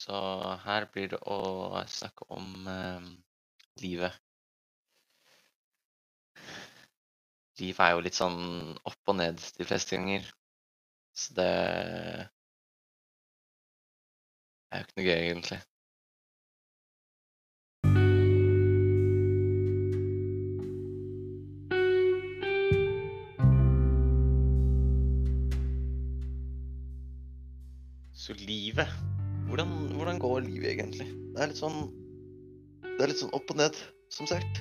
Så her blir det å snakke om eh, livet. Livet er jo litt sånn opp og ned de fleste ganger. Så det er jo ikke noe gøy, egentlig. Så livet hvordan, hvordan går livet egentlig? Det er litt sånn Det er litt sånn opp og ned, som sagt.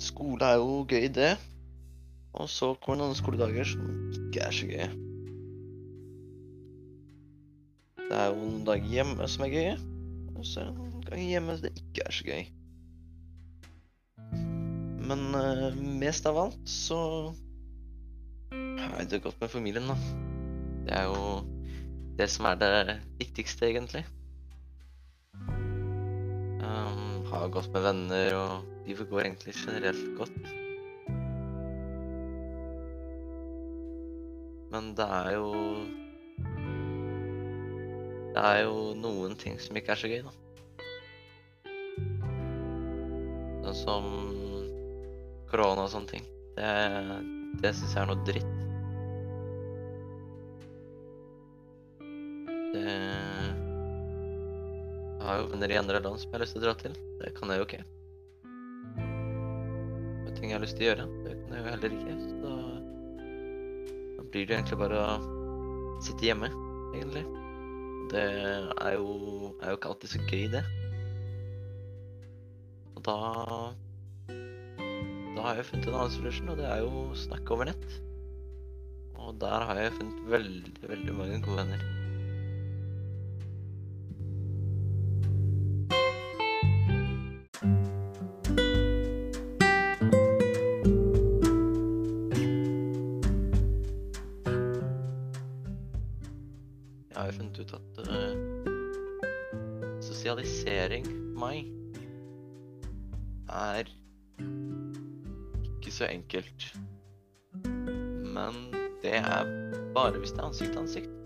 Skole er jo gøy, det. Og så kommer noen skoledager som ikke er så gøye. Det er jo noen dager hjemme som er gøye, og så er det noen ganger hjemme det ikke er så gøy. Men uh, mest av alt så jeg det godt med familien, da. Det er jo det som er det viktigste, egentlig. Um, ha godt med venner, og livet går egentlig generelt godt. Men det er jo Det er jo noen ting som ikke er så gøy, da. Sånn som korona og sånne ting. Det, det syns jeg er noe dritt. Har jo venner i andre land som jeg har lyst til å dra til. Det kan jeg jo ikke. Og ting jeg har lyst til å gjøre, det kan jeg jo heller ikke. Så da, blir det egentlig bare å sitte hjemme, egentlig. Det er jo, er jo ikke alltid så gøy, det. Og da Da har jeg funnet en annen solution, og det er jo å snakke over nett. Og der har jeg funnet veldig, veldig mange gode venner. Sosialisering for meg er ikke så enkelt. Men det er bare hvis det er ansikt til ansikt.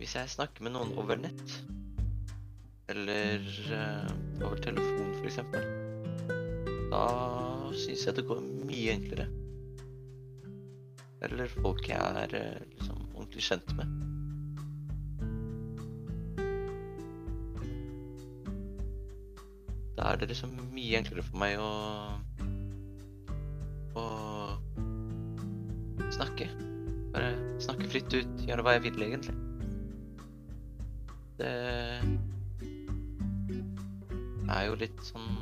Hvis jeg snakker med noen over nett, eller uh, over telefon f.eks., da syns jeg det går mye enklere. Eller folk jeg er uh, liksom ordentlig kjent med. Da er det liksom mye enklere for meg å å snakke. Bare snakke fritt ut, gjøre hva jeg vil, egentlig. Det er jo litt sånn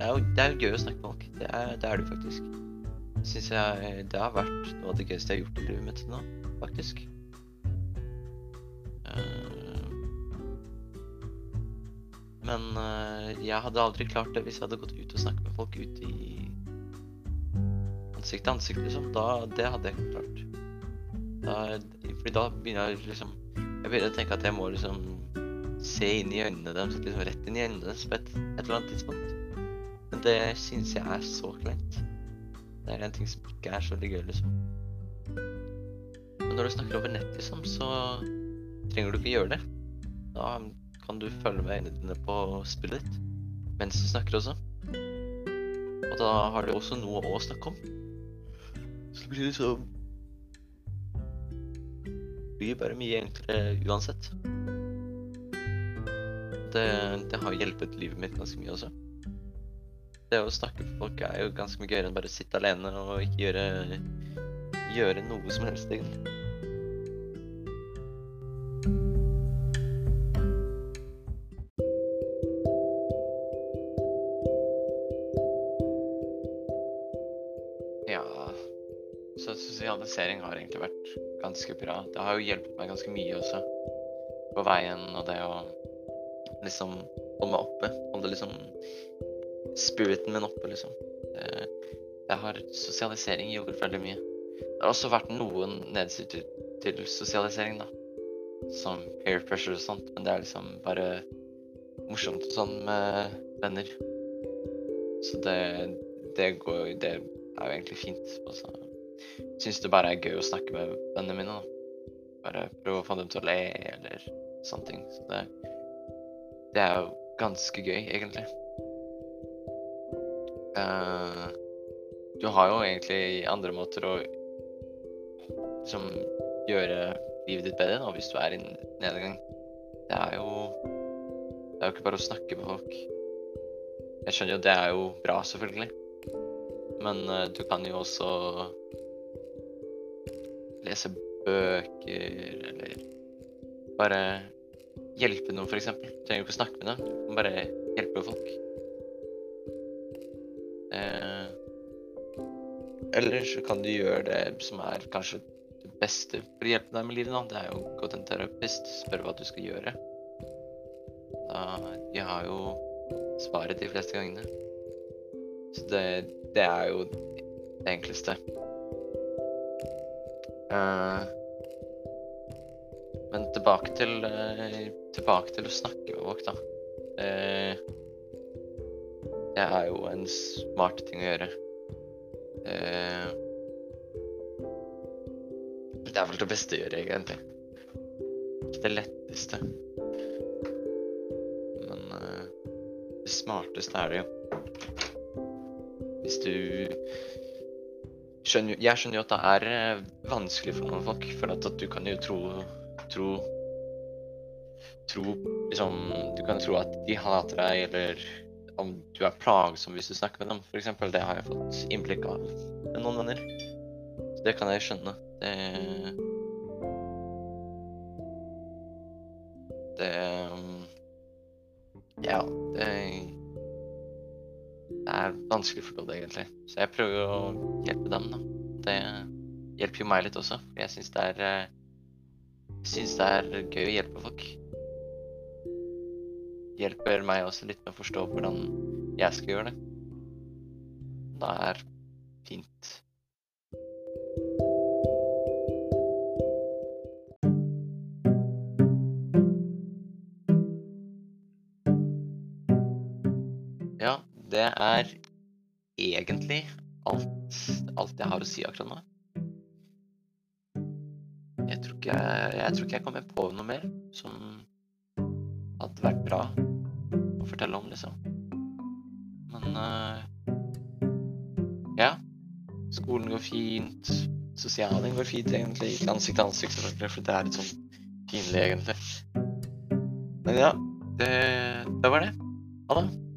Det er jo, det er jo gøy å snakke med folk. Det er det, er det faktisk. Syns jeg det har vært noe av det gøyeste jeg har gjort i livet mitt til nå, faktisk. Men eh, jeg hadde aldri klart det hvis jeg hadde gått ut og snakket med folk ute i ansikt til ansikt, liksom. Da, det hadde jeg ikke klart. Da, fordi da begynner jeg liksom Jeg begynner å tenke at jeg må liksom se inn i øynene deres, liksom rett inn i øynene deres på et, et eller annet tidspunkt. Men det syns jeg er så kleint. Det er en ting som ikke er så veldig gøy, liksom. Men når du snakker over nett, liksom, så trenger du ikke gjøre det. Da kan du følge med øynene dine på spillet ditt mens du snakker også. Og da har du også noe å snakke om. Så det blir liksom Det blir bare mye enklere uansett. Det, det har hjulpet livet mitt ganske mye også. Det å snakke med folk er jo ganske mye gøyere enn bare å sitte alene og ikke gjøre, gjøre noe som helst, egentlig. Sosialisering har egentlig vært ganske bra. Det har jo hjulpet meg ganske mye også på veien, og det å liksom holde meg oppe. Holde liksom spiriten min oppe, liksom. Det, det har sosialisering gjort veldig mye. Det har også vært noen nedsider til sosialisering, da. Som peer pressure og sånt, men det er liksom bare morsomt og sånn med venner. Så det, det går Det er jo egentlig fint. Og så syns det bare er gøy å snakke med vennene mine, da. bare prøve å få dem til å le, eller sånne ting. Så det, det er jo ganske gøy, egentlig. Uh, du har jo egentlig andre måter å liksom gjøre livet ditt bedre da, hvis du er i nedgang. Det er jo Det er jo ikke bare å snakke med folk. Jeg skjønner jo det er jo bra, selvfølgelig. Men uh, du kan jo også lese bøker, eller bare hjelpe noen, f.eks. Trenger ikke å snakke med dem, kan bare hjelpe folk. Eh, eller så kan du gjøre det som er kanskje det beste for å hjelpe deg med livet. Da. Det er jo å gå til en terapist, spørre hva du skal gjøre. Da, de har jo svaret de fleste gangene. Så det, det er jo det enkleste. Eh, men tilbake til, eh, tilbake til å snakke med folk, da. Eh, det er jo en smart ting å gjøre. Det er vel det beste å gjøre, egentlig. Ikke det letteste. Men det smarteste er det jo. Hvis du skjønner, Jeg skjønner jo at det er eh, vanskelig for noen folk, for at, at du kan jo tro Tro Tro liksom Du kan tro at de hater deg, eller om du er plagsom hvis du snakker med dem, f.eks. Det har jeg fått innblikk av med noen venner. Så det kan jeg skjønne. Det Det Ja, det Det er vanskelig for noen, egentlig. Så jeg prøver å hjelpe dem, da. Det hjelper jo meg litt også. For jeg syns det er Jeg syns det er gøy å hjelpe folk hjelper meg også litt med å forstå hvordan jeg skal gjøre det. Det er fint. Det er egentlig alt, alt jeg har å si akkurat nå. Jeg tror ikke jeg, tror ikke jeg kommer på noe mer som hadde vært bra å fortelle om, liksom. Men uh, ja. Skolen går fint. Sosialen går fint, egentlig. Ikke ansikt til ansikt, selvfølgelig, for det er litt sånn pinlig, egentlig. Men ja, det, det var det. Ha det.